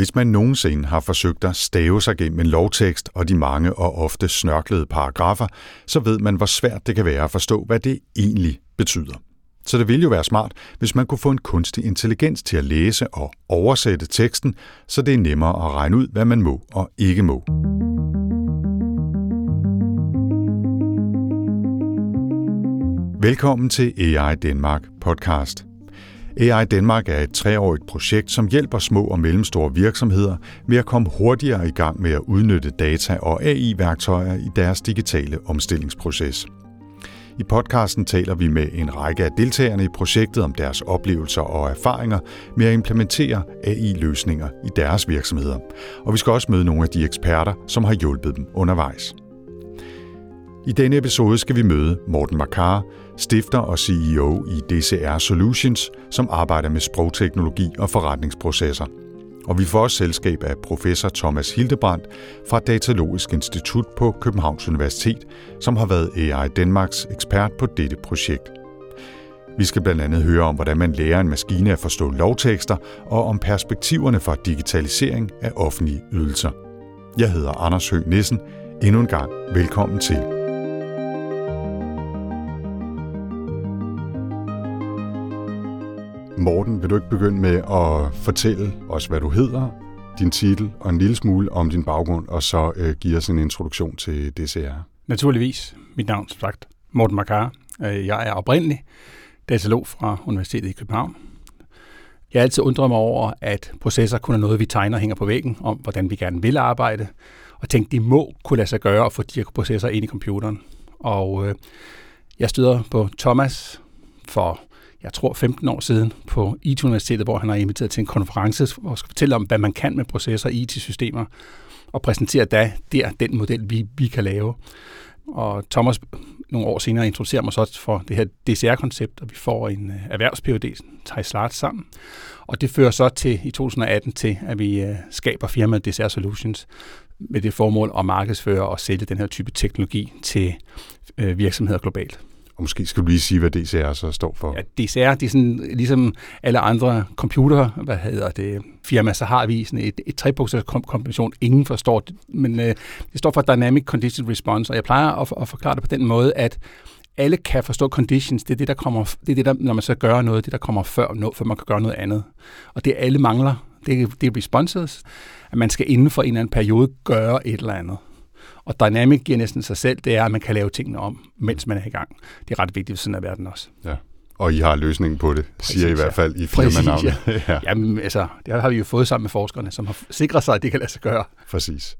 Hvis man nogensinde har forsøgt at stave sig gennem en lovtekst og de mange og ofte snørklede paragrafer, så ved man, hvor svært det kan være at forstå, hvad det egentlig betyder. Så det ville jo være smart, hvis man kunne få en kunstig intelligens til at læse og oversætte teksten, så det er nemmere at regne ud, hvad man må og ikke må. Velkommen til AI Danmark podcast. AI Danmark er et treårigt projekt, som hjælper små og mellemstore virksomheder med at komme hurtigere i gang med at udnytte data og AI-værktøjer i deres digitale omstillingsproces. I podcasten taler vi med en række af deltagerne i projektet om deres oplevelser og erfaringer med at implementere AI-løsninger i deres virksomheder. Og vi skal også møde nogle af de eksperter, som har hjulpet dem undervejs. I denne episode skal vi møde Morten Makar, stifter og CEO i DCR Solutions, som arbejder med sprogteknologi og forretningsprocesser. Og vi får også selskab af professor Thomas Hildebrandt fra Datalogisk Institut på Københavns Universitet, som har været AI Danmarks ekspert på dette projekt. Vi skal blandt andet høre om, hvordan man lærer en maskine at forstå lovtekster, og om perspektiverne for digitalisering af offentlige ydelser. Jeg hedder Anders Høgh Nissen. Endnu en gang velkommen til. Morten, vil du ikke begynde med at fortælle os, hvad du hedder, din titel og en lille smule om din baggrund, og så øh, give os en introduktion til DCR? Naturligvis. Mit navn er sagt Morten Makar. Øh, jeg er oprindelig datalog fra Universitetet i København. Jeg har altid undret mig over, at processer kun er noget, vi tegner og hænger på væggen, om hvordan vi gerne vil arbejde, og tænkte, det må kunne lade sig gøre at få de her processer ind i computeren. Og øh, jeg støder på Thomas for jeg tror 15 år siden på IT-universitetet, hvor han har inviteret til en konference, hvor skal fortælle om, hvad man kan med processer og IT-systemer, og præsentere da der den model, vi, vi kan lave. Og Thomas nogle år senere introducerer mig så for det her DCR-koncept, og vi får en øh, erhvervs phd Thijs sammen. Og det fører så til i 2018 til, at vi øh, skaber firmaet DCR Solutions med det formål at markedsføre og sælge den her type teknologi til øh, virksomheder globalt. Og måske skal du lige sige, hvad DCR så står for. Ja, DCR, det er sådan, ligesom alle andre computer, hvad hedder det, firma, så har vi sådan et, et trebogstavs kombination, ingen forstår det, men øh, det står for Dynamic Condition Response, og jeg plejer at, at forklare det på den måde, at alle kan forstå conditions. Det er det, der kommer, det er det, der, når man så gør noget, det der kommer før, noget, før man kan gøre noget andet. Og det alle mangler, det det er responses, at man skal inden for en eller anden periode gøre et eller andet. Og dynamic giver næsten sig selv, det er, at man kan lave tingene om, mens man er i gang. Det er ret vigtigt for sådan en verden også. Ja. Og I har løsningen på det, Præcis, siger I, i hvert fald i firmanavnet. Ja. ja. Jamen, altså, det har vi jo fået sammen med forskerne, som har sikret sig, at det kan lade sig gøre. Præcis.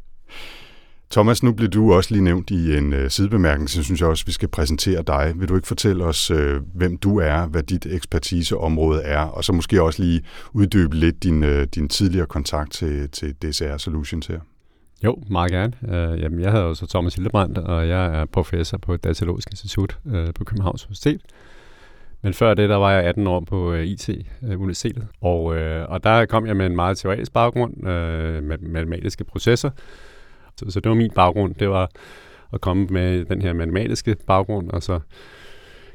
Thomas, nu bliver du også lige nævnt i en uh, sidebemærkning, så synes jeg også, vi skal præsentere dig. Vil du ikke fortælle os, uh, hvem du er, hvad dit ekspertiseområde er, og så måske også lige uddybe lidt din, uh, din tidligere kontakt til, til DCR Solutions her? Jo, meget gerne. Uh, jamen, jeg hedder også Thomas Hildebrandt, og jeg er professor på Datalogisk Institut uh, på Københavns Universitet. Men før det, der var jeg 18 år på øh, uh, IT-universitetet, og, uh, og der kom jeg med en meget teoretisk baggrund uh, med matematiske processer. Så, så det var min baggrund, det var at komme med den her matematiske baggrund, og så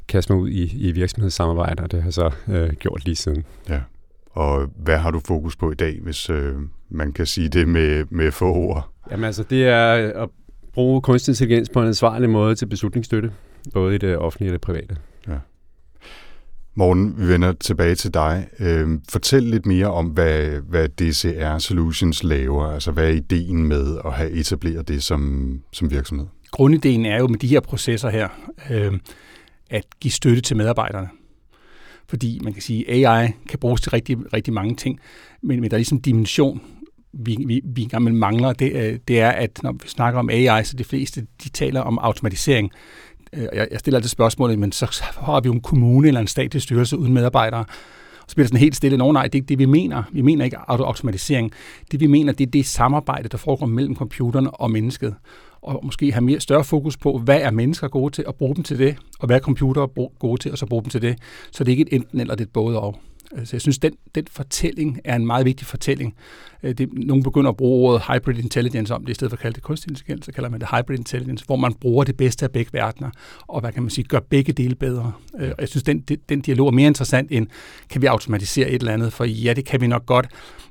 kaste mig ud i, i virksomhedssamarbejde, og det har jeg så uh, gjort lige siden. Ja. Og hvad har du fokus på i dag, hvis øh, man kan sige det med, med få ord? Jamen altså, det er at bruge kunstig intelligens på en ansvarlig måde til beslutningsstøtte, både i det offentlige og det private. Ja. Morgen, vi vender tilbage til dig. Øh, fortæl lidt mere om, hvad, hvad DCR Solutions laver. Altså, hvad er ideen med at have etableret det som, som virksomhed? Grundideen er jo med de her processer her, øh, at give støtte til medarbejderne. Fordi man kan sige, at AI kan bruges til rigtig, rigtig mange ting, men, men der er ligesom dimension, vi, vi, vi engang mangler, det, øh, det er, at når vi snakker om AI, så de fleste de taler om automatisering. Øh, jeg, jeg stiller altid spørgsmålet, men så har vi jo en kommune eller en statlig styrelse uden medarbejdere, og så bliver det sådan helt stille. Nå nej, det er ikke det, vi mener. Vi mener ikke automatisering. Det vi mener, det er det samarbejde, der foregår mellem computeren og mennesket. Og måske have mere større fokus på, hvad er mennesker gode til, at bruge dem til det, og hvad er computere gode til, og så bruge dem til det. Så det er ikke et enten eller, det er et både og. Så jeg synes, den, den fortælling er en meget vigtig fortælling. Øh, det, nogen begynder at bruge ordet hybrid intelligence om det, i stedet for at kalde det kunstig intelligens, så kalder man det hybrid intelligence, hvor man bruger det bedste af begge verdener, og hvad kan man sige, gør begge dele bedre. Øh, og jeg synes, den, den dialog er mere interessant end, kan vi automatisere et eller andet? For ja, det kan vi nok godt,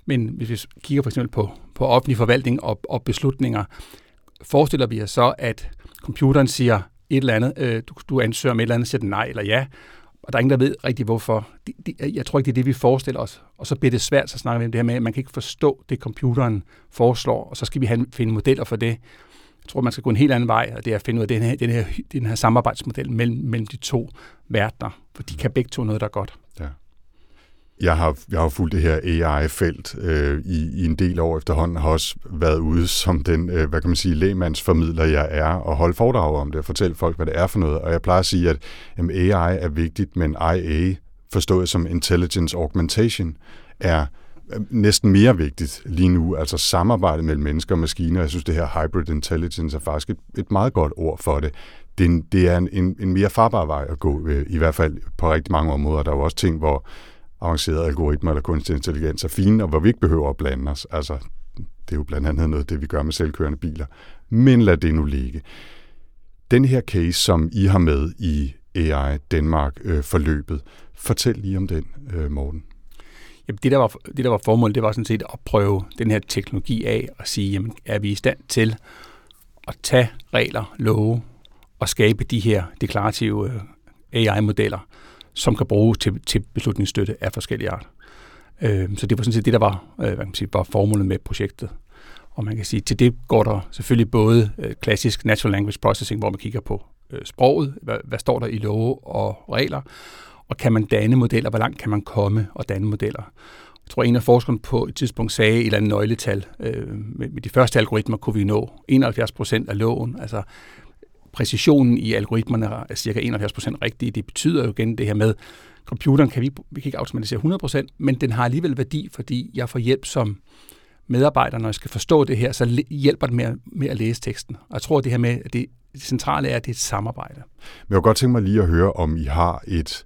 men hvis vi kigger for eksempel på, på offentlig forvaltning og, og beslutninger, forestiller vi os så, at computeren siger et eller andet, øh, du, du ansøger om et eller andet, siger den nej eller ja, og der er ingen, der ved rigtig hvorfor. De, de, jeg tror ikke, det er det, vi forestiller os. Og så bliver det svært, så snakker vi om det her med, at man kan ikke forstå det, computeren foreslår, og så skal vi have, finde modeller for det. Jeg tror, man skal gå en helt anden vej, og det er at finde ud af den her, den her, den her samarbejdsmodel mellem, mellem de to verdener, for de kan begge to noget, der er godt. Ja. Jeg har, jeg har fulgt det her AI-felt øh, i, i en del år efterhånden, har også været ude som den, øh, hvad kan man sige, lægmandsformidler jeg er, og holde foredrag om det og fortælle folk, hvad det er for noget. Og jeg plejer at sige, at jamen, AI er vigtigt, men IA, forstået som Intelligence Augmentation, er øh, næsten mere vigtigt lige nu, altså samarbejde mellem mennesker og maskiner. Jeg synes, det her hybrid intelligence er faktisk et, et meget godt ord for det. Det, en, det er en, en, en mere farbar vej at gå, øh, i hvert fald på rigtig mange områder. Der er jo også ting, hvor avancerede algoritmer eller kunstig intelligens er fine, og hvor vi ikke behøver at blande os. Altså, det er jo blandt andet noget det, vi gør med selvkørende biler. Men lad det nu ligge. Den her case, som I har med i AI Danmark-forløbet, øh, fortæl lige om den, øh, Morten. Jamen, det, der var, det, der var formålet, det var sådan set at prøve den her teknologi af og sige, jamen, er vi i stand til at tage regler, love og skabe de her deklarative øh, AI-modeller, som kan bruges til, til beslutningsstøtte af forskellige art. Øh, så det var sådan set det, der var, øh, hvad kan man sige, var formålet med projektet. Og man kan sige, til det går der selvfølgelig både øh, klassisk natural language processing, hvor man kigger på øh, sproget, hvad, hvad står der i love og regler, og kan man danne modeller, hvor langt kan man komme og danne modeller. Jeg tror, en af forskerne på et tidspunkt sagde et eller andet nøgletal. Øh, med, med de første algoritmer kunne vi nå 71 procent af loven. Altså præcisionen i algoritmerne er cirka 71% rigtige. Det betyder jo igen det her med, computeren kan vi, vi kan ikke automatisere 100%, men den har alligevel værdi, fordi jeg får hjælp som medarbejder, når jeg skal forstå det her, så hjælper det med, med at læse teksten. Og jeg tror, det her med, at det, det centrale er, at det er et samarbejde. Men jeg kunne godt tænke mig lige at høre, om I har et,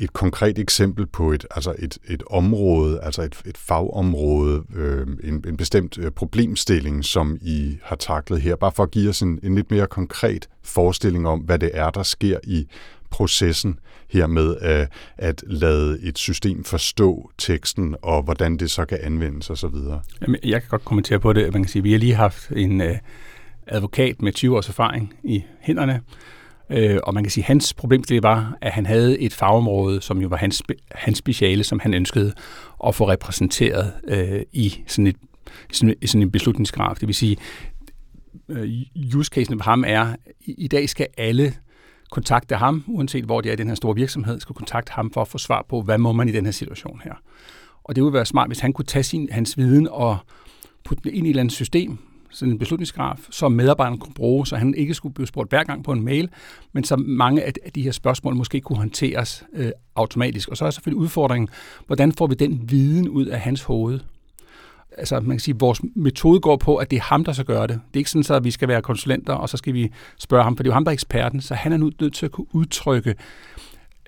et konkret eksempel på et, altså et, et område, altså et, et fagområde, øh, en, en bestemt øh, problemstilling, som I har taklet her, bare for at give os en, en lidt mere konkret forestilling om, hvad det er, der sker i processen her med at, at lade et system forstå teksten, og hvordan det så kan anvendes osv.? Jeg kan godt kommentere på det. Man kan sige, vi har lige haft en øh, advokat med 20 års erfaring i hænderne, Øh, og man kan sige, at hans problemstilling var, at han havde et fagområde, som jo var hans, hans speciale, som han ønskede at få repræsenteret øh, i sådan et sådan, sådan en beslutningsgraf. Det vil sige, øh, use casen for ham er, i, i dag skal alle kontakte ham, uanset hvor det er i den her store virksomhed, skal kontakte ham for at få svar på, hvad må man i den her situation her. Og det ville være smart, hvis han kunne tage sin, hans viden og putte den ind i et eller andet system, sådan en beslutningsgraf, som medarbejderen kunne bruge, så han ikke skulle blive spurgt hver gang på en mail, men så mange af de her spørgsmål måske kunne håndteres øh, automatisk. Og så er selvfølgelig udfordringen, hvordan får vi den viden ud af hans hoved? Altså, man kan sige, at vores metode går på, at det er ham, der så gør det. Det er ikke sådan, så, at vi skal være konsulenter, og så skal vi spørge ham, for det er jo ham, der er eksperten, så han er nu nødt til at kunne udtrykke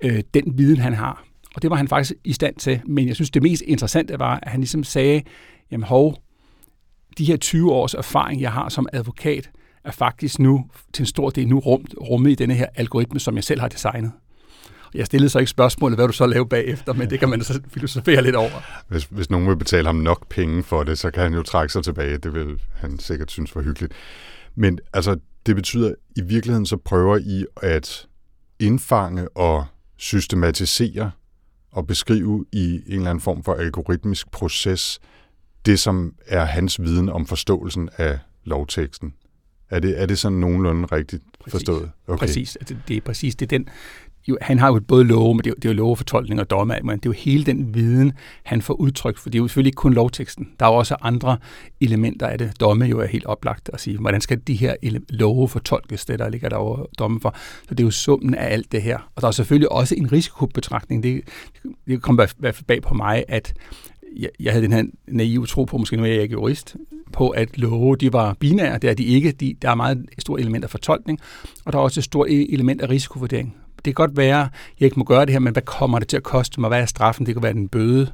øh, den viden, han har. Og det var han faktisk i stand til. Men jeg synes, det mest interessante var, at han ligesom sagde, jamen hov, de her 20 års erfaring, jeg har som advokat, er faktisk nu til en stor del nu rum, rummet i denne her algoritme, som jeg selv har designet. Jeg stillede så ikke spørgsmålet, hvad du så laver bagefter, men det kan man så filosofere lidt over. Hvis, hvis nogen vil betale ham nok penge for det, så kan han jo trække sig tilbage. Det vil han sikkert synes var hyggeligt. Men altså, det betyder, at i virkeligheden så prøver I at indfange og systematisere og beskrive i en eller anden form for algoritmisk proces det, som er hans viden om forståelsen af lovteksten. Er det, er det sådan nogenlunde rigtigt præcis. forstået? Okay. Præcis. Altså, det er præcis det er den, jo, han har jo både love, men det er, det er jo lovefortolkning og domme, men det er jo hele den viden, han får udtrykt, for det er jo selvfølgelig ikke kun lovteksten. Der er jo også andre elementer af det. Domme jo er helt oplagt at sige, hvordan skal de her love fortolkes, det der ligger der over domme for. Så det er jo summen af alt det her. Og der er selvfølgelig også en risikobetragtning. Det, det kommer i hvert fald bag på mig, at jeg, jeg havde den her naive tro på, måske nu er jeg ikke jurist, på at love, de var binære. Det er de ikke. De, der er meget stort element af fortolkning, og der er også et stort e- element af risikovurdering. det kan godt være, at jeg ikke må gøre det her, men hvad kommer det til at koste mig? Hvad er straffen? Det kan være den bøde,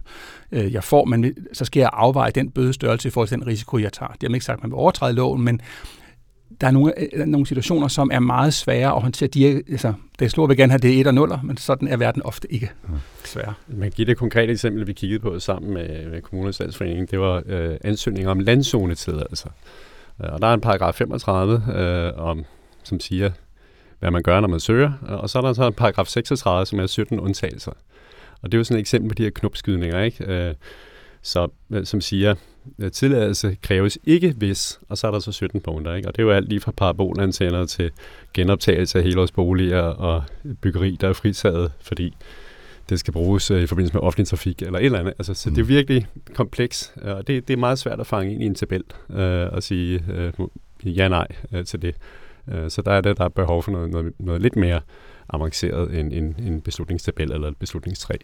øh, jeg får, men så skal jeg afveje den bødestørrelse i forhold til den risiko, jeg tager. Det har ikke sagt, at man vil overtræde loven, men der er nogle, er nogle situationer, som er meget svære at håndtere. De er, altså, det slår vil gerne have det 1 og 0, men sådan er verden ofte ikke svær. Man giver det konkrete eksempel, vi kiggede på sammen med, med Kommunernes Landsforening. Det var øh, ansøgninger om landzonetilladelser. Øh, og der er en paragraf 35, øh, om, som siger, hvad man gør, når man søger. Og så er der så en paragraf 36, som er 17 undtagelser. Og det er jo sådan et eksempel på de her knopskydninger, ikke? Øh, så, øh, som siger, at tilladelse kræves ikke hvis, og så er der så 17 punkter. Ikke? Og det er jo alt lige fra parabolantenner til genoptagelse af helårsboliger og byggeri, der er fritaget, fordi det skal bruges øh, i forbindelse med offentlig trafik eller et eller andet. Altså, så mm. det er mm. virkelig kompleks, og det, det er meget svært at fange ind i en tabel øh, og sige øh, ja-nej øh, til det. Øh, så der er det, der er behov for noget, noget, noget lidt mere avanceret end en, en beslutningstabel eller et beslutningstræ.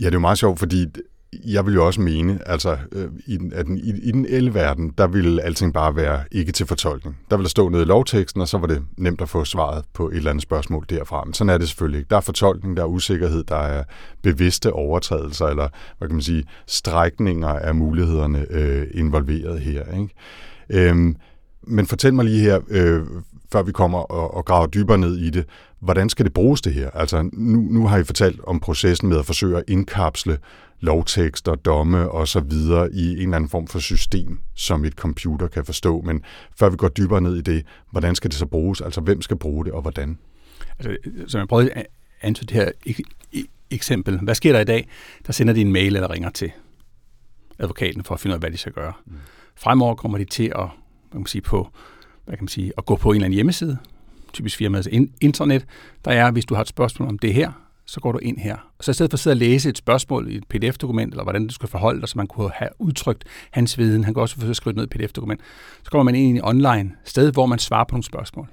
Ja, det er jo meget sjovt, fordi jeg vil jo også mene, altså øh, i, den, at den, i, i den el-verden, der ville alting bare være ikke til fortolkning. Der ville der stå nede i lovteksten, og så var det nemt at få svaret på et eller andet spørgsmål derfra. Men sådan er det selvfølgelig ikke. Der er fortolkning, der er usikkerhed, der er bevidste overtrædelser, eller hvad kan man sige, strækninger af mulighederne øh, involveret her. Ikke? Øhm, men fortæl mig lige her, øh, før vi kommer og, og graver dybere ned i det, hvordan skal det bruges det her? Altså nu, nu har I fortalt om processen med at forsøge at indkapsle lovtekster, domme og så videre i en eller anden form for system, som et computer kan forstå. Men før vi går dybere ned i det, hvordan skal det så bruges? Altså hvem skal bruge det, og hvordan? Altså, som jeg prøvede at antyde det her eksempel. Hvad sker der i dag? Der sender de en mail eller ringer til advokaten for at finde ud af, hvad de skal gøre. Mm. Fremover kommer de til at, hvad kan man sige, på, hvad kan man sige, at gå på en eller anden hjemmeside, typisk firmaets internet, der er, hvis du har et spørgsmål om det her, så går du ind her. Og så i stedet for at sidde og læse et spørgsmål i et pdf-dokument, eller hvordan du skal forholde dig, så man kunne have udtrykt hans viden, han kan også forsøge at skrive ned i et pdf-dokument, så kommer man ind i en online sted, hvor man svarer på nogle spørgsmål.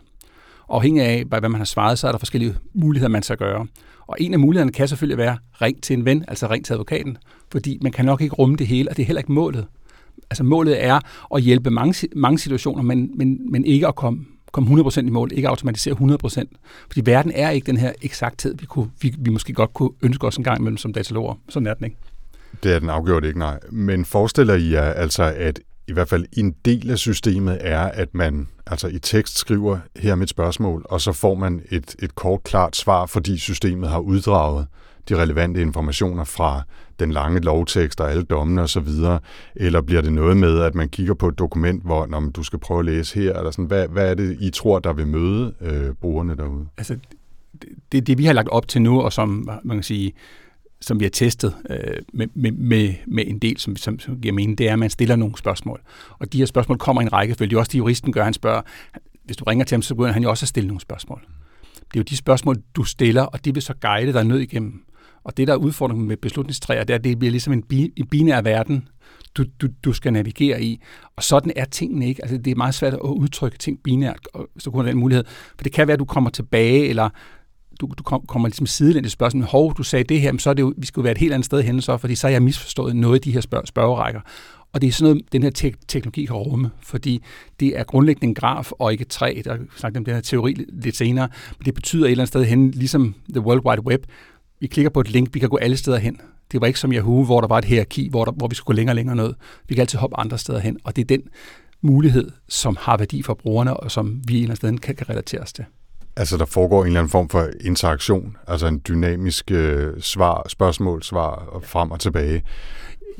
Og afhængig af, hvad man har svaret, så er der forskellige muligheder, man skal gøre. Og en af mulighederne kan selvfølgelig være ring til en ven, altså ring til advokaten, fordi man kan nok ikke rumme det hele, og det er heller ikke målet. Altså målet er at hjælpe mange, mange situationer, men, men, men ikke at komme komme 100% i mål, ikke automatisere 100%. Fordi verden er ikke den her eksakthed, vi, kunne, vi, vi måske godt kunne ønske os en gang imellem som dataloger. Sådan er den ikke. Det er den afgjort ikke, nej. Men forestiller I jer altså, at i hvert fald en del af systemet er, at man altså i tekst skriver her mit spørgsmål, og så får man et, et kort, klart svar, fordi systemet har uddraget de relevante informationer fra den lange lovtekst og alle dommene osv., eller bliver det noget med, at man kigger på et dokument, hvor når du skal prøve at læse her, eller sådan, hvad, hvad er det, I tror, der vil møde øh, brugerne derude? Altså, det, det, vi har lagt op til nu, og som man kan sige, som vi har testet øh, med, med, med, med en del, som, som, som giver mening, det er, at man stiller nogle spørgsmål. Og de her spørgsmål kommer i en rækkefølge. Det er også det, juristen gør. Han spørger, hvis du ringer til ham, så begynder han jo også at stille nogle spørgsmål. Det er jo de spørgsmål, du stiller, og de vil så guide dig ned igennem og det, der er udfordringen med beslutningstræer, det er, at det bliver ligesom en, bi, en binær verden, du, du, du skal navigere i. Og sådan er tingene ikke. Altså, det er meget svært at udtrykke ting binært, og så har den mulighed. For det kan være, at du kommer tilbage, eller du, du kommer ligesom sidelændende spørgsmål. Hov, du sagde det her, men så er det jo, vi skulle være et helt andet sted henne så, fordi så har jeg misforstået noget af de her spørg- spørgerækker. Og det er sådan noget, den her te- teknologi kan rumme, fordi det er grundlæggende en graf og ikke et træ. Der snakker sagt om den her teori lidt senere, men det betyder et eller andet sted hen, ligesom The World Wide Web, vi klikker på et link, vi kan gå alle steder hen. Det var ikke som Yahoo, hvor der var et hierarki, hvor, der, hvor vi skulle gå længere og længere ned. Vi kan altid hoppe andre steder hen, og det er den mulighed, som har værdi for brugerne, og som vi en eller anden sted kan, kan relatere os til. Altså, der foregår en eller anden form for interaktion, altså en dynamisk øh, svar, spørgsmål, svar og frem og tilbage.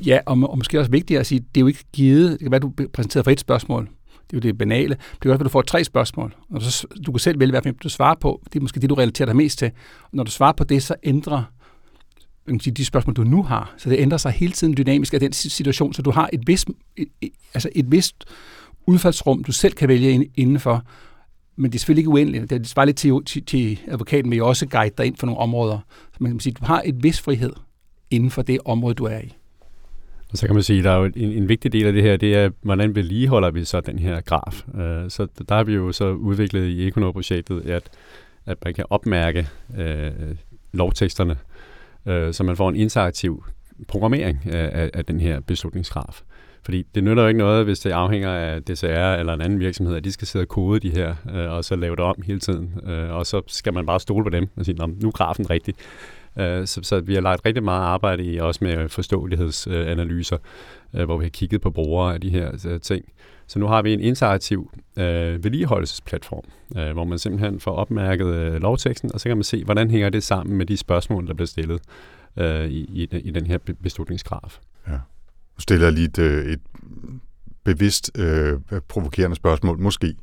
Ja, og, og måske også vigtigt at sige, det er jo ikke givet, det kan være, du præsenteret for et spørgsmål, det er jo det banale. Det kan også være, at du får tre spørgsmål. Og så, du kan selv vælge, hvad du svarer på. Det er måske det, du relaterer dig mest til. Og når du svarer på det, så ændrer de spørgsmål, du nu har. Så det ændrer sig hele tiden dynamisk af den situation, så du har et vist, et, altså et vist udfaldsrum, du selv kan vælge indenfor. Men det er selvfølgelig ikke uendeligt. Det svarer lidt til, til, til advokaten, vil jo også guide dig ind for nogle områder. Så man kan sige, du har et vis frihed inden for det område, du er i. Og så kan man sige, at der er jo en, en vigtig del af det her, det er, hvordan vedligeholder vi så den her graf. Øh, så der har vi jo så udviklet i Econor-projektet, at, at man kan opmærke øh, lovteksterne, øh, så man får en interaktiv programmering af, af den her beslutningsgraf. Fordi det nytter jo ikke noget, hvis det afhænger af DCR eller en anden virksomhed, at de skal sidde og kode de her, øh, og så lave det om hele tiden. Øh, og så skal man bare stole på dem og sige, nu er grafen rigtig. Øh, så, så vi har lagt rigtig meget arbejde i, også med forståelighedsanalyser, øh, hvor vi har kigget på brugere af de her øh, ting. Så nu har vi en interaktiv øh, vedligeholdelsesplatform, øh, hvor man simpelthen får opmærket øh, lovteksten, og så kan man se, hvordan hænger det sammen med de spørgsmål, der bliver stillet øh, i, i, i den her beslutningsgraf. Ja. Nu stiller jeg lige et, øh, et bevidst øh, provokerende spørgsmål, måske.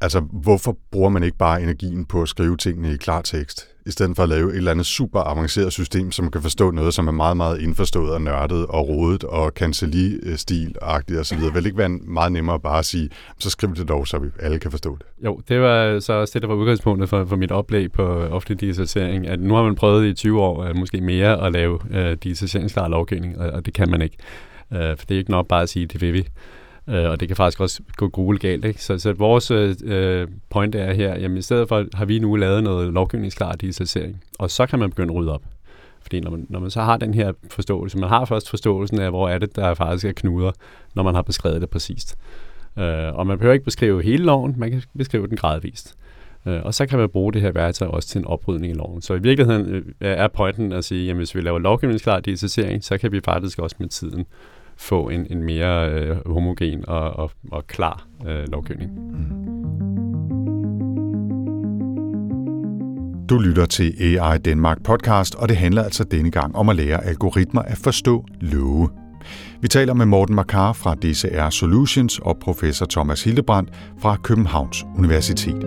Altså, hvorfor bruger man ikke bare energien på at skrive tingene i klartekst, i stedet for at lave et eller andet super avanceret system, som kan forstå noget, som er meget, meget indforstået og nørdet og rodet og kancelli-stil-agtigt osv.? Vil det ikke være meget nemmere bare at sige, så skriv det dog, så vi alle kan forstå det? Jo, det var så også det, der var udgangspunktet for, for mit oplæg på offentlig digitalisering, at nu har man prøvet i 20 år, øh, måske mere, at lave øh, uh, digitaliseringsklar lovgivning, og, og det kan man ikke. Uh, for det er ikke nok bare at sige, det vil vi. Øh, og det kan faktisk også gå gule galt. Ikke? Så, så vores øh, øh, point er her, jamen i stedet for har vi nu lavet noget lovgivningsklar digitalisering, og så kan man begynde at rydde op. Fordi når man, når man så har den her forståelse, man har først forståelsen af, hvor er det, der faktisk er knuder, når man har beskrevet det præcist. Øh, og man behøver ikke beskrive hele loven, man kan beskrive den gradvist. Øh, og så kan man bruge det her værktøj også til en oprydning i loven. Så i virkeligheden øh, er pointen at sige, at hvis vi laver lovgivningsklar digitalisering, så kan vi faktisk også med tiden få en, en mere øh, homogen og, og, og klar øh, lovgivning. Mm. Du lytter til AI Danmark podcast, og det handler altså denne gang om at lære algoritmer at forstå love. Vi taler med Morten Makar fra DCR Solutions og professor Thomas Hildebrandt fra Københavns Universitet.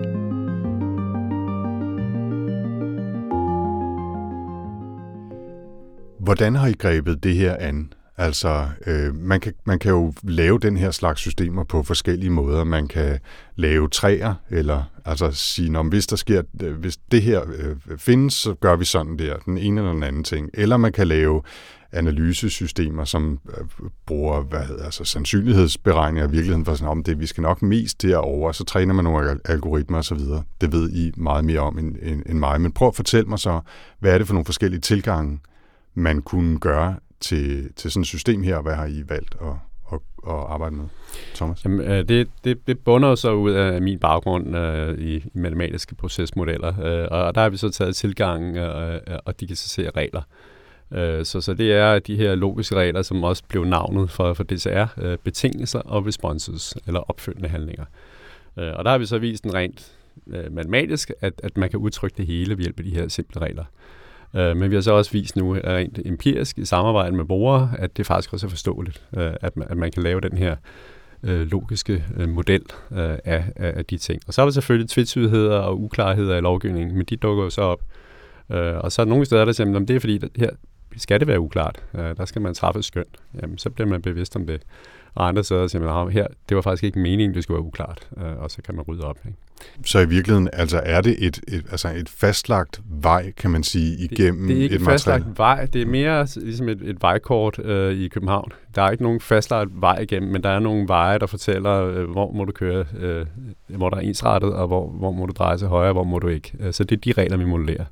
Hvordan har I grebet det her an? Altså, øh, man, kan, man kan jo lave den her slags systemer på forskellige måder. Man kan lave træer, eller altså sige, om hvis der sker, øh, hvis det her øh, findes, så gør vi sådan der, den ene eller den anden ting. Eller man kan lave analysesystemer, som øh, bruger hvad hedder, altså sandsynlighedsberegninger i virkeligheden for sådan, om det, vi skal nok mest derover, så træner man nogle algoritmer osv. Det ved I meget mere om end, end, end mig. Men prøv at fortælle mig så, hvad er det for nogle forskellige tilgange, man kunne gøre til, til sådan et system her, og hvad har I valgt at, at, at arbejde med, Thomas? Jamen, øh, det, det, det bunder så ud af min baggrund øh, i, i matematiske procesmodeller, øh, og der har vi så taget tilgang øh, øh, og digitalisere regler. Øh, så, så det er de her logiske regler, som også blev navnet for, for DCR, øh, betingelser og responses, eller opfølgende handlinger. Øh, og der har vi så vist en rent øh, matematisk, at, at man kan udtrykke det hele ved hjælp af de her simple regler. Øh, Øh, men vi har så også vist nu rent empirisk i samarbejde med brugere, at det faktisk også er forståeligt, øh, at, man, at man kan lave den her øh, logiske øh, model øh, af, af de ting. Og så er der selvfølgelig tvetydigheder og uklarheder i lovgivningen, men de dukker jo så op. Øh, og så er nogle steder, der siger, at det er fordi, at her skal det være uklart. Øh, der skal man træffe skøn. Jamen, så bliver man bevidst om det. Og andre steder siger man, her, det var faktisk ikke meningen, det skulle være uklart. Øh, og så kan man rydde op. Ikke? Så i virkeligheden altså er det et, et, altså et fastlagt vej, kan man sige, igennem det, det er ikke et fastlagt vej, det er mere ligesom et, et vejkort øh, i København. Der er ikke nogen fastlagt vej igennem, men der er nogle veje, der fortæller, øh, hvor må du køre, øh, hvor der er ensrettet, og hvor, hvor må du dreje til højre, hvor må du ikke. Øh, så det er de regler, vi modellerer.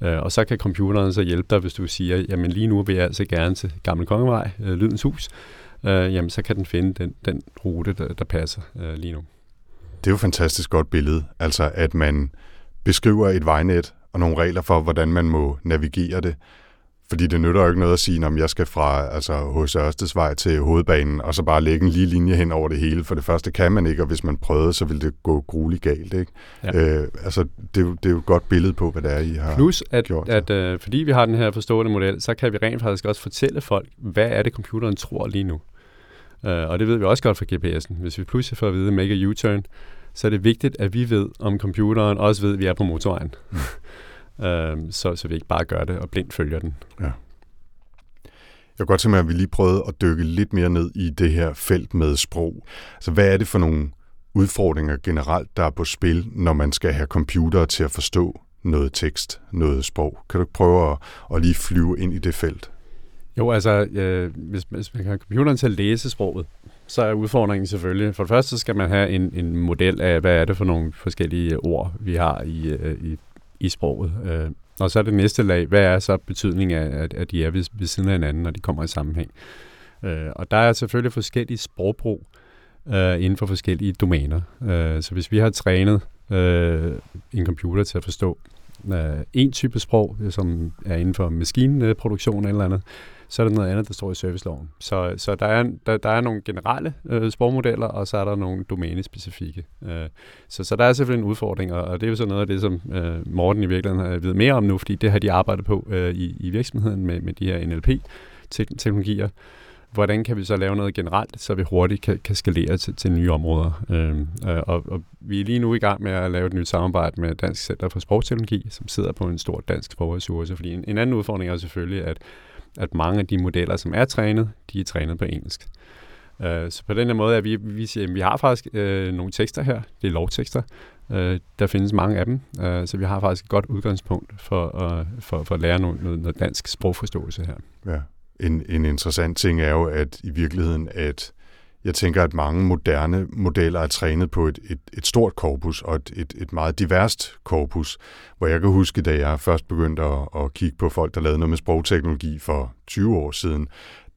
Øh, og så kan computeren så hjælpe dig, hvis du siger, jamen lige nu vil jeg altså gerne til Gamle Kongevej, øh, Lydens Hus, øh, jamen så kan den finde den, den rute, der, der passer øh, lige nu. Det er jo et fantastisk godt billede, altså at man beskriver et vejnet og nogle regler for, hvordan man må navigere det. Fordi det nytter jo ikke noget at sige, om jeg skal fra altså, hos Ørstedsvej til hovedbanen, og så bare lægge en lige linje hen over det hele. For det første kan man ikke, og hvis man prøvede, så ville det gå grueligt galt. Ikke? Ja. Øh, altså, det, er jo, det er jo et godt billede på, hvad det er, I har Plus, at, gjort. at øh, fordi vi har den her forstående model, så kan vi rent faktisk også fortælle folk, hvad er det, computeren tror lige nu. Øh, og det ved vi også godt fra GPS'en. Hvis vi pludselig får at vide, make a U-turn, så er det vigtigt, at vi ved, om computeren også ved, at vi er på motorvejen. Øhm, så, så vi ikke bare gør det og blindt følger den. Ja. Jeg kan godt tænke mig, at vi lige prøvede at dykke lidt mere ned i det her felt med sprog. Så hvad er det for nogle udfordringer generelt, der er på spil, når man skal have computer til at forstå noget tekst, noget sprog? Kan du ikke prøve at, at lige flyve ind i det felt? Jo, altså, øh, hvis, hvis man kan have computeren til at læse sproget, så er udfordringen selvfølgelig, for det første skal man have en, en model af, hvad er det for nogle forskellige ord, vi har i, øh, i, i sproget. Øh, Og så er det næste lag, hvad er så betydningen af, at, at de er ved, ved siden af hinanden, når de kommer i sammenhæng? Øh, og der er selvfølgelig forskellige sprogbrug øh, inden for forskellige domæner. Øh, så hvis vi har trænet øh, en computer til at forstå øh, en type sprog, som er inden for maskinproduktion eller andet, så er der noget andet, der står i serviceloven. Så, så der, er, der, der er nogle generelle øh, sprogmodeller, og så er der nogle domænespecifikke. Øh, så, så der er selvfølgelig en udfordring, og, og det er jo så noget af det, som øh, Morten i virkeligheden har ved mere om nu, fordi det har de arbejdet på øh, i, i virksomheden med, med de her NLP-teknologier hvordan kan vi så lave noget generelt, så vi hurtigt kan, kan skalere til, til nye områder. Øhm, øh, og, og vi er lige nu i gang med at lave et nyt samarbejde med Dansk Center for Sprogteknologi, som sidder på en stor dansk sprogressource, fordi en, en anden udfordring er selvfølgelig, at, at mange af de modeller, som er trænet, de er trænet på engelsk. Øh, så på den her måde er vi, vi siger, at vi har faktisk øh, nogle tekster her, det er lovtekster, øh, der findes mange af dem, øh, så vi har faktisk et godt udgangspunkt for, øh, for, for at lære noget, noget, noget dansk sprogforståelse her. Ja en, en interessant ting er jo, at i virkeligheden, at jeg tænker, at mange moderne modeller er trænet på et, et, et stort korpus og et, et, et meget diverst korpus, hvor jeg kan huske, da jeg først begyndte at, at kigge på folk, der lavede noget med sprogteknologi for 20 år siden,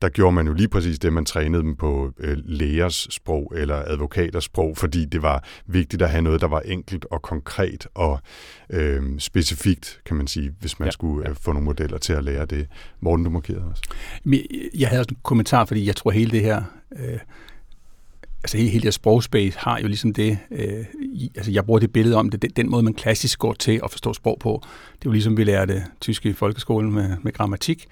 der gjorde man jo lige præcis det, man trænede dem på øh, lægers sprog eller advokaters sprog, fordi det var vigtigt at have noget, der var enkelt og konkret og øh, specifikt, kan man sige, hvis man ja, skulle øh, få nogle modeller til at lære det. Morten, du markerede også. Jeg havde også en kommentar, fordi jeg tror hele det her... Øh altså hele, hele det sprogspace har jo ligesom det, øh, i, altså jeg bruger det billede om det, den, den måde, man klassisk går til at forstå sprog på. Det er jo ligesom, vi lærte tysk i folkeskolen med, med grammatik,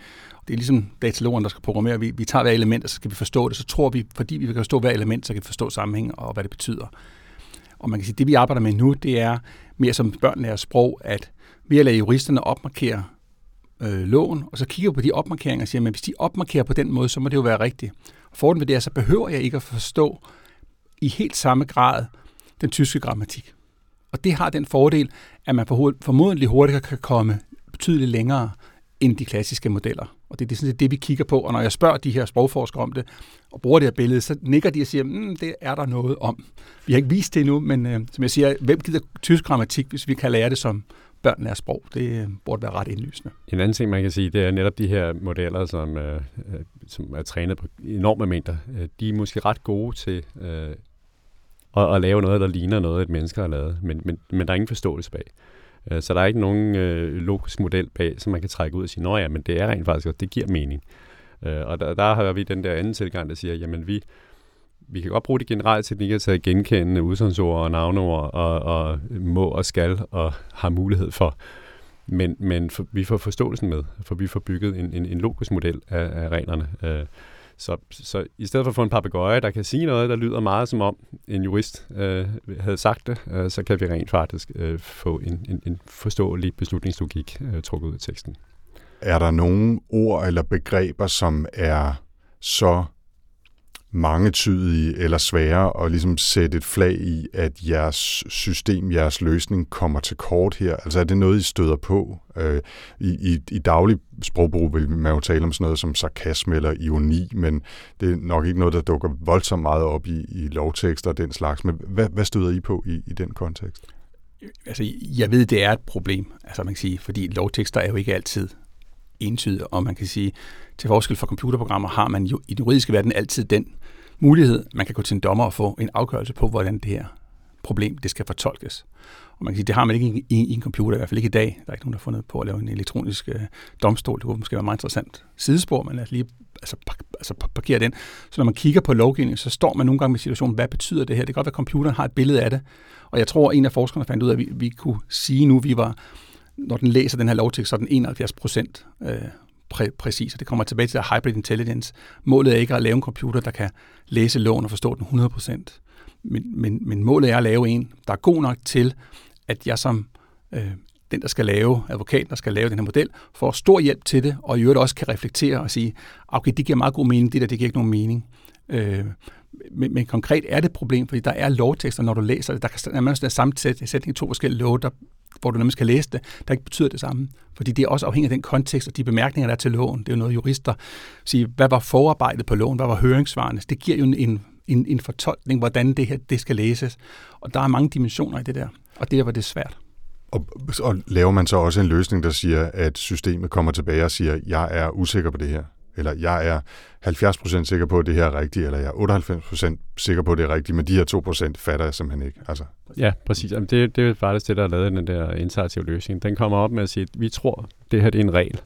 det er ligesom datalogen, der skal programmere. Vi, vi tager hver element, og så skal vi forstå det. Så tror vi, fordi vi kan forstå hver element, så kan vi forstå sammenhæng og hvad det betyder. Og man kan sige, det vi arbejder med nu, det er mere som børn lærer sprog, at vi at lade juristerne opmarkere øh, loven, og så kigger på de opmarkeringer og siger, at hvis de opmarkerer på den måde, så må det jo være rigtigt. Og fordelen ved det er, så behøver jeg ikke at forstå i helt samme grad den tyske grammatik. Og det har den fordel, at man formodentlig hurtigere kan komme betydeligt længere end de klassiske modeller. Og det er det, set det, vi kigger på. Og når jeg spørger de her sprogforskere om det, og bruger det her billede, så nikker de og siger, mm, det er der noget om. Vi har ikke vist det endnu, men øh, som jeg siger, hvem gider tysk grammatik, hvis vi kan lære det som børn lærer sprog? Det øh, burde være ret indlysende. En anden ting, man kan sige, det er netop de her modeller, som, øh, øh som er trænet på enorme mængder. Øh, de er måske ret gode til øh, at, at lave noget, der ligner noget, et menneske har lavet, men, men, men der er ingen forståelse bag. Så der er ikke nogen øh, logisk model bag, som man kan trække ud og sige, nå ja, men det er rent faktisk, og det giver mening. Øh, og der, der har vi den der anden tilgang, der siger, jamen vi, vi kan godt bruge de generelle teknikker til at genkende udsagnsord og navneord og, og må og skal og har mulighed for. Men, men for, vi får forståelsen med, for vi får bygget en, en, en logisk model af, af reglerne. Øh, så, så i stedet for at få en papegøje, der kan sige noget, der lyder meget som om en jurist øh, havde sagt det, øh, så kan vi rent faktisk øh, få en, en, en forståelig beslutningslogik øh, trukket ud af teksten. Er der nogle ord eller begreber, som er så mangetydige eller svære at ligesom sætte et flag i, at jeres system, jeres løsning kommer til kort her? Altså er det noget, I støder på? Øh, i, i, I daglig sprogbrug vil man jo tale om sådan noget som sarkasme eller ironi, men det er nok ikke noget, der dukker voldsomt meget op i, i lovtekster og den slags. Men hvad, hvad støder I på i, i den kontekst? Altså, jeg ved, det er et problem, altså man kan sige, fordi lovtekster er jo ikke altid entydig, og man kan sige, til forskel fra computerprogrammer har man jo i den juridiske verden altid den mulighed, man kan gå til en dommer og få en afgørelse på, hvordan det her problem det skal fortolkes. Og man kan sige, det har man ikke i, i, i en computer, i hvert fald ikke i dag. Der er ikke nogen, der har fundet på at lave en elektronisk øh, domstol. Det kunne måske være meget interessant sidespor, men lad os lige altså, pak, altså, parkere den. Så når man kigger på lovgivningen, så står man nogle gange med situationen, hvad betyder det her? Det kan godt være, at computeren har et billede af det. Og jeg tror, at en af forskerne fandt ud af, at vi, vi kunne sige nu, at vi var, når den læser den her lovtekst, så er den 71 procent øh, præ- præcis, og det kommer tilbage til der hybrid intelligence. Målet er ikke at lave en computer, der kan læse loven og forstå den 100%. Men, men, men målet er at lave en, der er god nok til, at jeg som øh, den, der skal lave, advokaten, der skal lave den her model, får stor hjælp til det, og i øvrigt også kan reflektere og sige, okay, det giver meget god mening, det der, det giver ikke nogen mening. Øh, men, men konkret er det et problem, fordi der er lovtekster, når du læser det. Der kan man sætte samme i to forskellige love, der, hvor du nemlig skal læse det, der ikke betyder det samme. Fordi det er også afhængigt af den kontekst og de bemærkninger, der er til loven. Det er jo noget, jurister siger, hvad var forarbejdet på loven, hvad var høringsvarene? Det giver jo en, en, en fortolkning, hvordan det her det skal læses. Og der er mange dimensioner i det der, og det er, hvor det er svært. Og, og laver man så også en løsning, der siger, at systemet kommer tilbage og siger, jeg er usikker på det her, eller jeg er 70% sikker på, at det her er rigtigt, eller jeg er 98% sikker på, at det er rigtigt, men de her 2% fatter jeg simpelthen ikke. Altså. Ja, præcis. Jamen, det, det er faktisk det, der er lavet den der interaktive løsning. Den kommer op med at sige, at vi tror, det her det er en regel,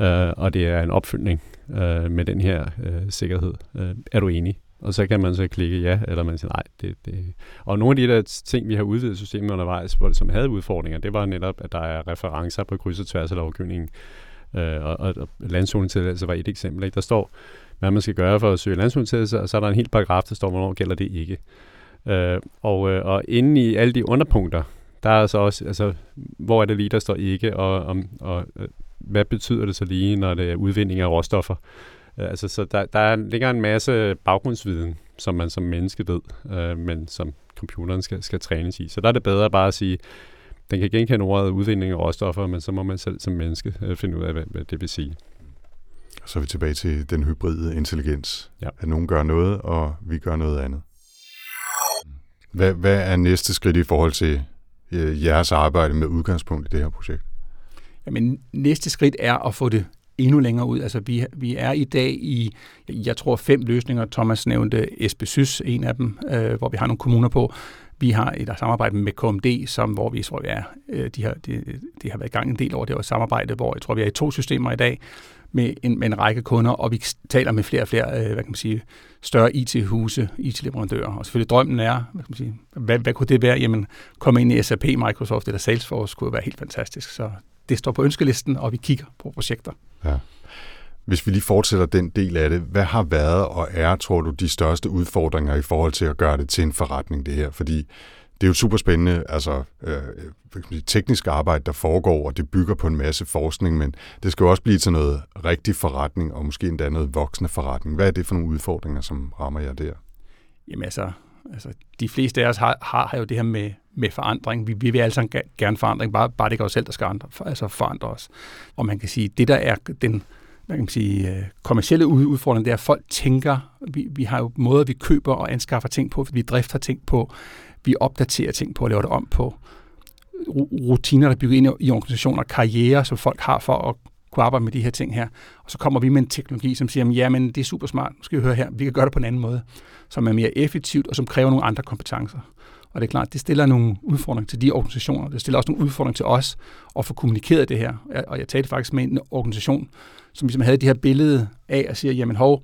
øh, og det er en opfølgning øh, med den her øh, sikkerhed. Øh, er du enig? Og så kan man så klikke ja, eller man siger nej. Det, det. Og nogle af de der ting, vi har udvidet systemet undervejs, hvor, som havde udfordringer, det var netop, at der er referencer på kryds og tværs af lovgivningen. Øh, og, og, og landzonetilladelse var et eksempel. Ikke? Der står, hvad man skal gøre for at søge landzonetilladelse, og så er der en helt paragraf, der står, hvornår gælder det ikke. Øh, og, øh, og inde i alle de underpunkter, der er så også, altså, hvor er det lige, der står ikke, og, og, og øh, hvad betyder det så lige, når det er udvinding af råstoffer? Øh, altså, så der, der ligger en masse baggrundsviden, som man som menneske ved, øh, men som computeren skal, skal trænes i. Så der er det bedre bare at sige, den kan genkende ordet udvinding af råstoffer, men så må man selv som menneske øh, finde ud af, hvad, hvad det vil sige. Så er vi tilbage til den hybride intelligens. Ja. At nogen gør noget, og vi gør noget andet. Hvad, hvad er næste skridt i forhold til øh, jeres arbejde med udgangspunkt i det her projekt? Jamen, næste skridt er at få det endnu længere ud. Altså, vi, vi er i dag i, jeg tror, fem løsninger. Thomas nævnte Esbesys, en af dem, øh, hvor vi har nogle kommuner på. Vi har et samarbejde med KMD, som, hvor vi tror, vi er, øh, de, har, de, de har været i gang en del over det her samarbejde, hvor jeg tror, vi er i to systemer i dag med en, med en række kunder, og vi taler med flere og flere, øh, hvad kan man sige, større IT-huse, IT-leverandører. Og selvfølgelig drømmen er, hvad, kan man sige, hvad, hvad kunne det være? Jamen, komme ind i SAP, Microsoft eller Salesforce kunne være helt fantastisk. Så det står på ønskelisten, og vi kigger på projekter. Ja. Hvis vi lige fortsætter den del af det, hvad har været og er, tror du, de største udfordringer i forhold til at gøre det til en forretning, det her? Fordi det er jo super spændende, altså øh, teknisk arbejde, der foregår, og det bygger på en masse forskning, men det skal jo også blive til noget rigtig forretning, og måske endda noget voksende forretning. Hvad er det for nogle udfordringer, som rammer jer der? Jamen altså, altså de fleste af os har, har, har jo det her med, med forandring. Vi, vi vil alle sammen gerne forandring, bare, bare det ikke os selv, der skal andre, for, altså forandre os. Og man kan sige, det der er den hvad kan man sige, øh, kommersielle udfordring, det er, at folk tænker, vi, vi har jo måder, vi køber og anskaffer ting på, vi drifter ting på, vi opdaterer ting på og laver det om på. Rutiner, der bygger ind i organisationer, karriere, som folk har for at kunne arbejde med de her ting her. Og så kommer vi med en teknologi, som siger, ja, men det er super smart, nu skal vi høre her, vi kan gøre det på en anden måde, som er mere effektivt og som kræver nogle andre kompetencer. Og det er klart, det stiller nogle udfordringer til de organisationer. Det stiller også nogle udfordringer til os at få kommunikeret det her. Og jeg talte faktisk med en organisation, som ligesom havde det her billede af at sige, jamen hov,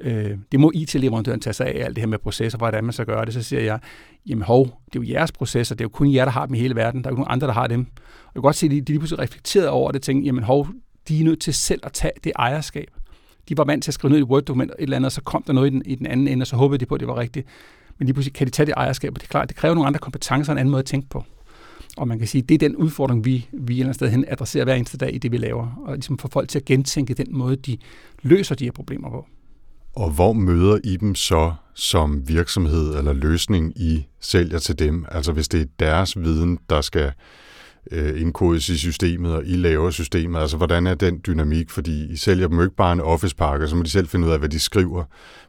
øh, det må IT-leverandøren tage sig af, alt det her med processer, hvordan man så gør det. Så siger jeg, jamen hov, det er jo jeres processer, det er jo kun jer, der har dem i hele verden, der er jo nogen andre, der har dem. Og jeg kan godt se, at de, de lige pludselig reflekterede over det, og tænkte, jamen hov, de er nødt til selv at tage det ejerskab. De var vant til at skrive ned i et Word-dokument et eller andet, og så kom der noget i den, i den anden ende, og så håbede de på, at det var rigtigt. Men lige pludselig kan de tage det ejerskab, og det er klart, det kræver nogle andre kompetencer og en anden måde at tænke på. Og man kan sige, det er den udfordring, vi, vi et eller andet sted hen adresserer hver eneste dag i det, vi laver. Og ligesom få folk til at gentænke den måde, de løser de her problemer på. Og hvor møder I dem så som virksomhed eller løsning, I sælger til dem? Altså hvis det er deres viden, der skal øh, indkodes i systemet, og I laver systemet. Altså hvordan er den dynamik? Fordi I sælger dem jo ikke bare en office-pakke, så må de selv finde ud af, hvad de skriver.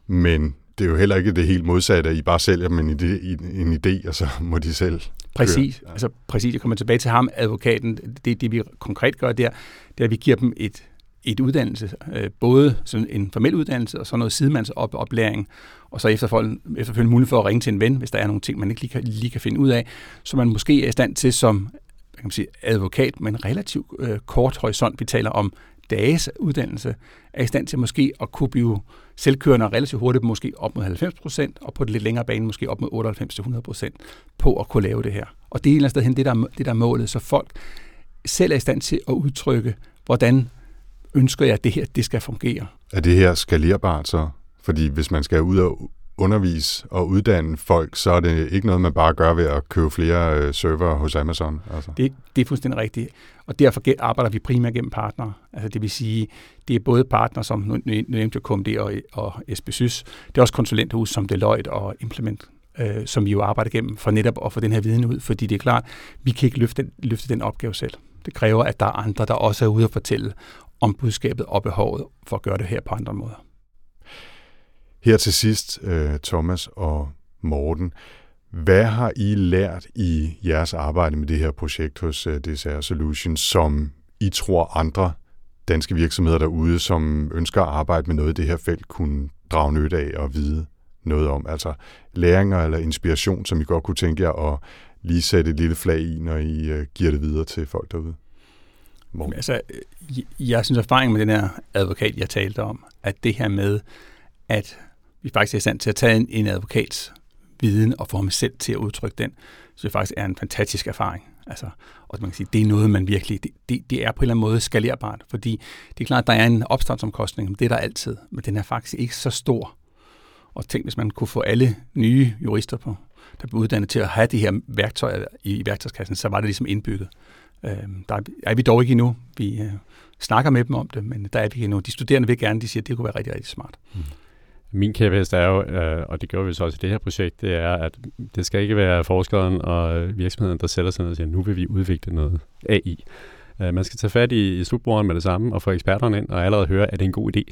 Men det er jo heller ikke det helt modsatte, at I bare sælger dem en idé, en idé og så må de selv Præcis. Ja. Altså, præcis. Jeg kommer tilbage til ham, advokaten. Det, det vi konkret gør der, det er, at vi giver dem et, et uddannelse, øh, både sådan en formel uddannelse og så noget sidemandsoplæring, og så efterfølgende mulighed for at ringe til en ven, hvis der er nogle ting, man ikke lige kan, lige kan finde ud af, så man måske er i stand til som kan man sige, advokat med en relativt øh, kort horisont, vi taler om dages uddannelse, er i stand til måske at kunne blive selvkørende relativt hurtigt, måske op mod 90 procent, og på den lidt længere bane måske op mod 98-100 procent på at kunne lave det her. Og det er et eller andet sted hen det, der, det der er målet, så folk selv er i stand til at udtrykke, hvordan ønsker jeg, at det her det skal fungere. Er det her skalerbart så? Fordi hvis man skal ud og undervise og uddanne folk, så er det ikke noget, man bare gør ved at købe flere øh, server hos Amazon. Altså. Det, det er fuldstændig rigtigt. Og derfor arbejder vi primært gennem partnere. Altså det vil sige, det er både partnere som nu nævnte jeg KMD og, og SBSys. Det er også konsulenthus som Deloitte og Implement, øh, som vi jo arbejder gennem for netop at få den her viden ud. Fordi det er klart, vi kan ikke løfte, den, løfte den opgave selv. Det kræver, at der er andre, der også er ude og fortælle om budskabet og behovet for at gøre det her på andre måder. Her til sidst, øh, Thomas og Morten, Hvad har I lært i jeres arbejde med det her projekt hos øh, DSR Solutions, som I tror andre danske virksomheder derude, som ønsker at arbejde med noget i det her felt, kunne drage nytte af og vide noget om? Altså læringer eller inspiration, som I godt kunne tænke jer at lige sætte et lille flag i, når I øh, giver det videre til folk derude? Morgen. Altså, jeg synes, erfaringen med den her advokat, jeg talte om, at det her med, at vi faktisk er i stand til at tage en, en advokats viden og få ham selv til at udtrykke den, så det faktisk er en fantastisk erfaring. Altså, og man kan sige, det er noget, man virkelig, det, det, det er på en eller anden måde skalerbart, fordi det er klart, at der er en opstartsomkostning, det er der altid, men den er faktisk ikke så stor. Og tænk, hvis man kunne få alle nye jurister på, der blev uddannet til at have de her værktøjer i værktøjskassen, så var det ligesom indbygget. Øh, der er vi dog ikke endnu. Vi øh, snakker med dem om det, men der er vi ikke endnu. De studerende vil gerne, de siger, at det kunne være rigtig, rigtig smart. Mm. Min kæphest er jo, øh, og det gør vi så også i det her projekt, det er, at det skal ikke være forskeren og virksomheden, der sætter sig ned og siger, nu vil vi udvikle noget AI. Øh, man skal tage fat i, i slutbrugeren med det samme og få eksperterne ind og allerede høre, at det er en god idé.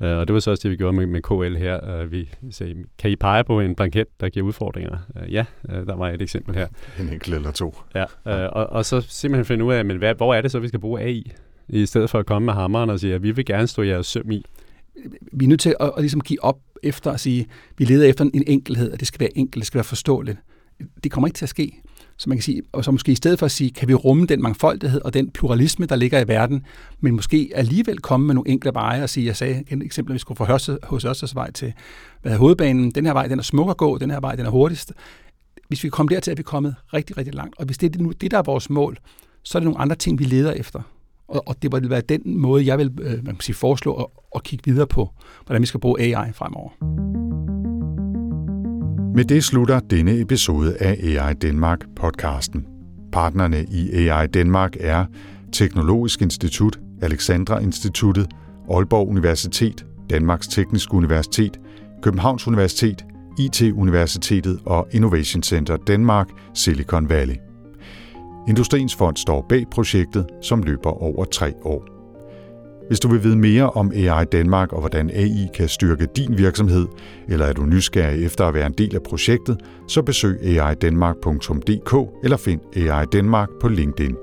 Uh, og det var så også det, vi gjorde med, med KL her. Vi sagde, kan I pege på en blanket, der giver udfordringer? Ja, der var et eksempel her. En enkelt eller to. Ja, og, og så simpelthen finde ud af, men hvad, hvor er det så, vi skal bruge AI? I stedet for at komme med hammeren og sige, at vi vil gerne stå jeres søm i. Vi er nødt til at, at ligesom give op efter at sige, vi leder efter en enkelhed, og det skal være enkelt, det skal være forståeligt. Det kommer ikke til at ske. Så man kan sige, og så måske i stedet for at sige, kan vi rumme den mangfoldighed og den pluralisme, der ligger i verden, men måske alligevel komme med nogle enkle veje og sige, jeg sagde et eksempel, at vi skulle fra hos Ørsteds vej til hvad er hovedbanen, den her vej, den er smuk at gå, den her vej, den er hurtigst. Hvis vi kommer dertil, at vi kommet rigtig, rigtig langt, og hvis det er nu det, der er vores mål, så er det nogle andre ting, vi leder efter. Og, og det vil være den måde, jeg vil øh, man kan sige, foreslå at, at kigge videre på, hvordan vi skal bruge AI fremover. Med det slutter denne episode af AI Danmark podcasten. Partnerne i AI Danmark er Teknologisk Institut, Alexandra Instituttet, Aalborg Universitet, Danmarks Tekniske Universitet, Københavns Universitet, IT-universitetet og Innovation Center Danmark, Silicon Valley. Industriens Fond står bag projektet, som løber over tre år. Hvis du vil vide mere om AI Danmark og hvordan AI kan styrke din virksomhed, eller er du nysgerrig efter at være en del af projektet, så besøg aidanmark.dk eller find AI Danmark på LinkedIn.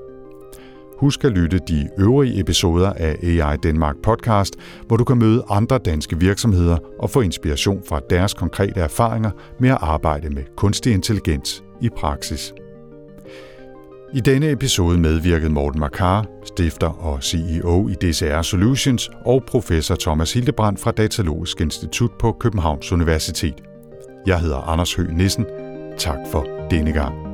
Husk at lytte de øvrige episoder af AI Danmark podcast, hvor du kan møde andre danske virksomheder og få inspiration fra deres konkrete erfaringer med at arbejde med kunstig intelligens i praksis. I denne episode medvirkede Morten Makar, stifter og CEO i DCR Solutions, og professor Thomas Hildebrand fra Datalogisk Institut på Københavns Universitet. Jeg hedder Anders Høgh Nissen. Tak for denne gang.